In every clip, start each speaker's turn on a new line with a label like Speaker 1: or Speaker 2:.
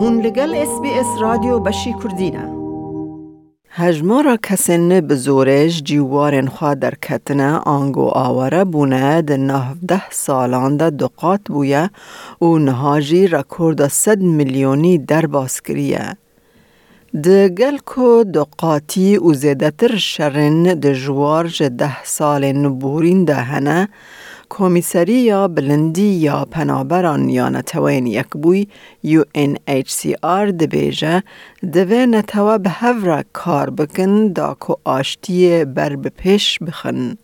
Speaker 1: هون لگل اس بی اس رادیو بشی کردینه هجمارا کسین بزورش جیوارن خواه در کتنه آنگو آواره بونه ده نهفده سالان ده دقات بویه و نهاجی رکورد صد میلیونی در باسکریه. ده گل کو دقاتی و زیدتر شرن ده جوار ده سال نبورین ده هنه کمیسری یا بلندی یا پنابران یا نتوین یک بوی UNHCR دبیجه دوه نتوه به هفره کار بکن دا که آشتی بر بپیش بخن.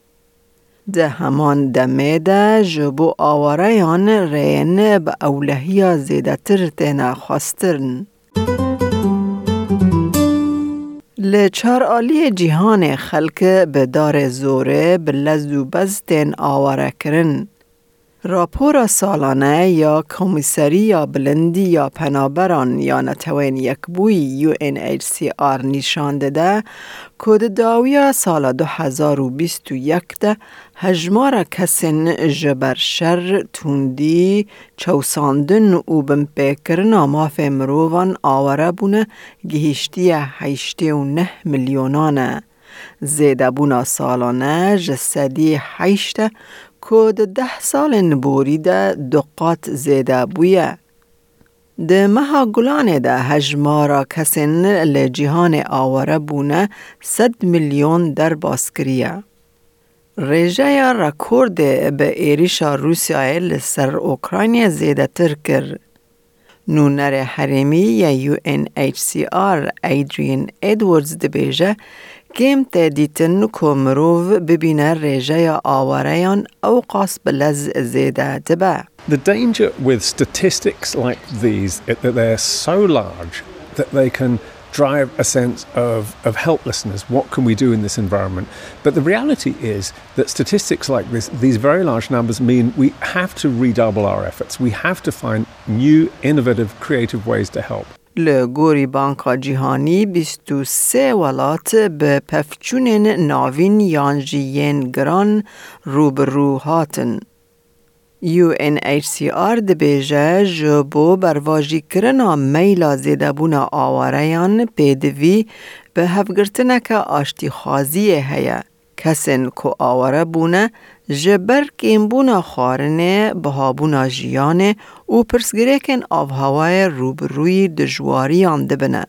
Speaker 1: ده همان دمه ده جبو آواره یان رین به اولهی زیده تر تینا خواسترن. لچار جیهان خلک به دار زوره به لزو بزتین آواره کرن. راپور سالانه یا کمیسری یا بلندی یا پنابران یا نتوین یک بوی UNHCR نشان داده کد داویا سال 2021 ده هجمار کسین جبر شر توندی چوساندن و بمپیکرن آماف مروان آوره بونه گهشتی هشتی و نه میلیونانه. زیده بونا سالانه جسدی هشته کود ده سال نبوری ده دقات زیده بویه. ده مها گلانه ده هجمارا کسین لجیهان آواره بونه صد میلیون در باسکریه. ریجه یا رکورد به ایریشا روسیای لسر اوکراینی زیده تر کر. نونر حریمی یا یو این ایچ سی آر ایدرین ادواردز دبیجه کم تدیتن که مروف ببینه ریجه یا آواره او قاس بلز زیده دبه.
Speaker 2: The danger with statistics like these is that they're so large that they can drive a sense of, of helplessness. What can we do in this environment? But the reality is that statistics like this, these very large numbers, mean we have to redouble our efforts. We have to find new, innovative, creative ways to help.
Speaker 1: لگوری بانکا جیهانی 23 ولات به پفچون ناوین یانجیین گران روبرو هاتن. UNHCR دبیجه جبو برواجی کرنا میلا زیده بونا آواریان پیدوی به هفگرتنه که آشتی خازیه هیا. کسین کو آواره بونه جبر کیم بونا خارنه بها جیانه و پرسگریکن آف هوای روبروی دجواریان دبنه.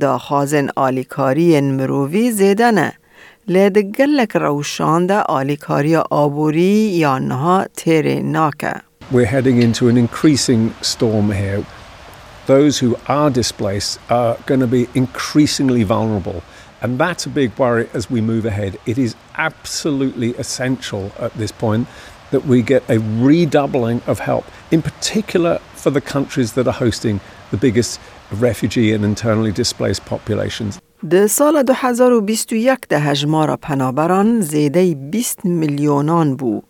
Speaker 1: دا خازن آلیکاری مرووی زیدنه. لدگلک روشان ده آلیکاری آبوری یا نها تیره ناکه.
Speaker 2: We're heading into an increasing storm here. Those who are displaced are going to be increasingly vulnerable. And that's a big worry as we move ahead. It is absolutely essential at this point that we get a redoubling of help, in particular for the countries that are hosting the biggest refugee and internally displaced populations.
Speaker 1: ده سال 2021 ده هجمار پنابران زیده 20 میلیونان بو.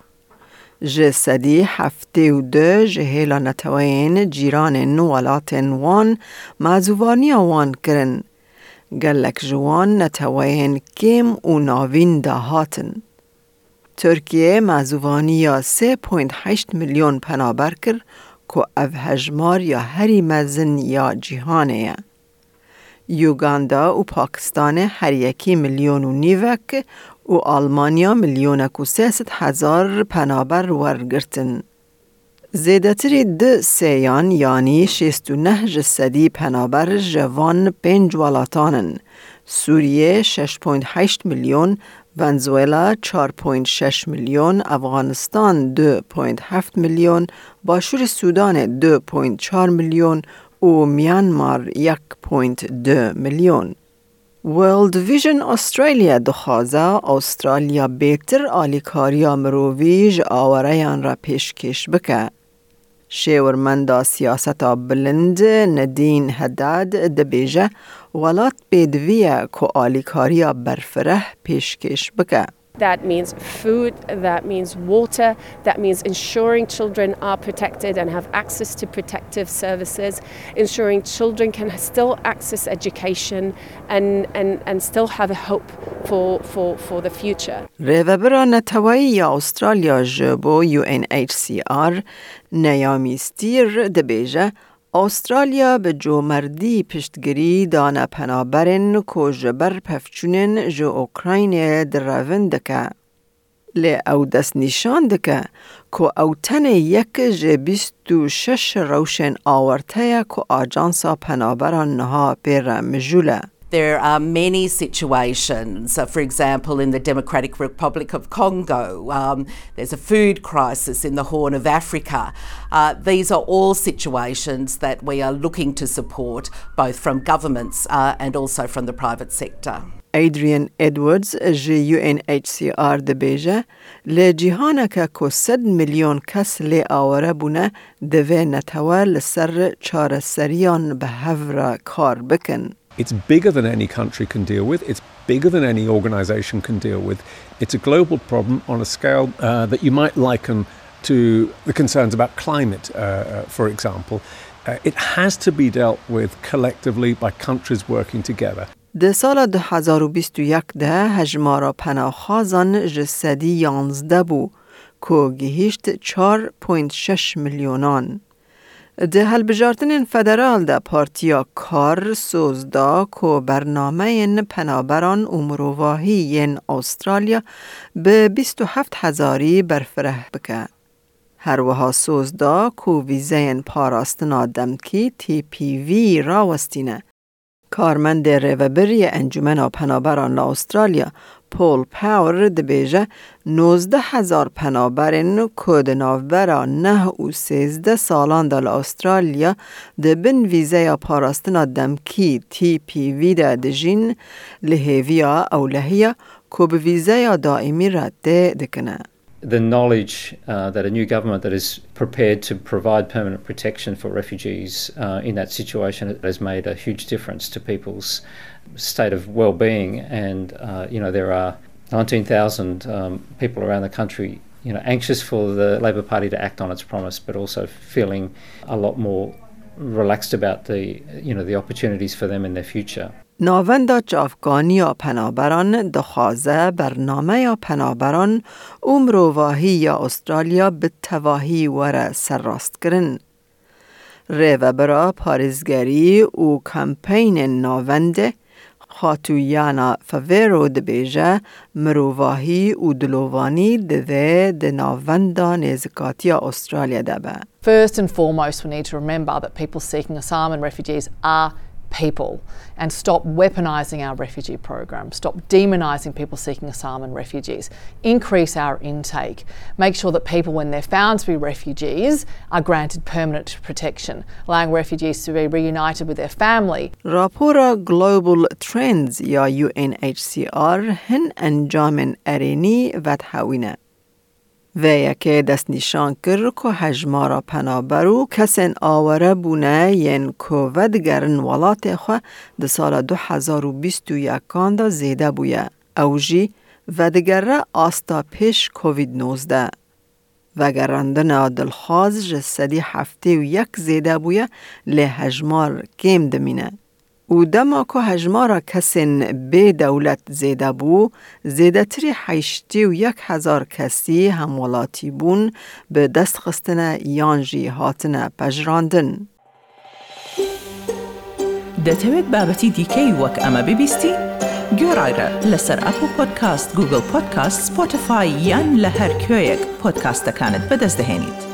Speaker 1: جسدی هفته و ده جهیلا نتوین جیران نوالات وان مازوانی وان کرن. گلک جوان نتوین کم و ناوین دهاتن. ترکیه مازوانی یا 3.8 میلیون پنابر کر که او هجمار یا هری مزن یا جیهانه یوگاندا و پاکستان هر یکی میلیون و نیوک و آلمانیا میلیون و هزار پنابر ورگرتن. زیدتری ده سیان یعنی شیست و نه جسدی پنابر جوان پنج ولاتانن. سوریه 6.8 میلیون، ونزوئلا 4.6 میلیون، افغانستان 2.7 میلیون، باشور سودان 2.4 میلیون و میانمار 1.2 میلیون. ورلد ویژن استرالیا دخوازه استرالیا بهتر آلیکاریا مروویج آوریان را پیشکش بکه. شیورمندا سیاست بلند هداد دبیجه ولات بدویه که آلیکاریا برفره پیشکش بکه.
Speaker 3: That means food, that means water, that means ensuring children are protected and have access to protective services, ensuring children can still access education and, and, and still have a hope for, for, for the future.
Speaker 1: ریوبرا نتوایی یا استرالیا جبو UNHCR نیامی ستیر دبیجه استرالیا به جومردی پشتگیری دانه پنابرن که جبر پفچونن جو اوکراین دروین دکه. لی او دست نشان دکه که او تن یک جه بیست و شش روشن آورته که آجانسا پنابران نها پیر مجوله.
Speaker 4: There are many situations, uh, for example, in the Democratic Republic of Congo, um, there's a food crisis in the Horn of Africa. Uh, these are all situations that we are looking to support, both from governments uh, and also from the private sector.
Speaker 1: Adrian Edwards ji UNHCR dibeje li ġiħanaka ku 7 miljon kas li għawarabuna divena tawal l-ser ċara serjon bħavra kar bikin.
Speaker 2: It's bigger than any country can deal with. It's bigger than any organization can deal with. It's a global problem on a scale uh, that you might liken to the concerns about climate, uh, uh, for example. Uh, it has to be dealt with collectively by countries working together.
Speaker 1: ده سال 2021 ده هجمارا پناهخوازان جسدی یانزده بو که گهیشت 4.6 میلیونان. ده هلبجارتن فدرال ده پارتیا کار سوزدا که برنامه این پنابران امروواهی ین استرالیا به 27 هزاری برفره بکه. هر وها سوزدا که ویزه این پاراستنا دمکی تی پی وی راوستینه. کارمند ریوبری انجمن پنابران استرالیا پول پاور دبیجه نوزده هزار پنابرین کود نافبرا نه و سیزده سالان دال استرالیا ده بن ویزه یا پاراستنا دمکی تی پی وی ده دجین لحیویا او لحیا که به ویزه یا دائمی را ده دکنه.
Speaker 5: The knowledge uh, that a new government that is prepared to provide permanent protection for refugees uh, in that situation has made a huge difference to people's state of well-being. And uh, you know there are 19,000 um, people around the country, you know, anxious for the Labor Party to act on its promise, but also feeling a lot more relaxed about the you know the opportunities for them in their future.
Speaker 1: ناوندا جافگانی یا پنابران دخوازه برنامه یا پنابران امروواهی یا استرالیا به تواهی وره سرراست کرن. ریو برا پارزگری و کمپین ناونده خاتویانا فویرو دبیجه مروواهی و دلووانی دوه د ناوندا نزکاتی استرالیا دبه.
Speaker 6: First and foremost, we need to remember that people seeking asylum and refugees are people and stop weaponising our refugee program, stop demonising people seeking asylum and refugees, increase our intake, make sure that people, when they're found to be refugees, are granted permanent protection, allowing refugees to be reunited with their family.
Speaker 1: راپور Global Trends یا UNHCR هن انجام ارینی و تحوینه. و یکی دست نشان کر که هجمارا پنابرو کسین آوره بونه ین که ودگرن ولات خو ده سال دو هزار و بیست و یکان دا زیده بویه. او جی ودگره آستا پیش کووید نوزده. وگرندن دلخواز جسدی هفته و یک زیده بویه لی هجمار کم دمینه. و دەما کو هەژمارە کەسێن بێ دەولەت زێدە بوو، زێدەتری حیشتی و یەک هزار کەسی هەموڵاتی بوون بە دەستخستنە یانژی هاتنە پەژراندن.
Speaker 7: دەتەوێت بابەتی دیکەی وەک ئەمە ببیستی؟ گۆڕایرە لەسەر ئەپ و پۆدکاست گوگل پۆدکاست سپۆتفاای یان لە هەر کوێیەک پۆدکاستەکانت بەدەستدەێنیت.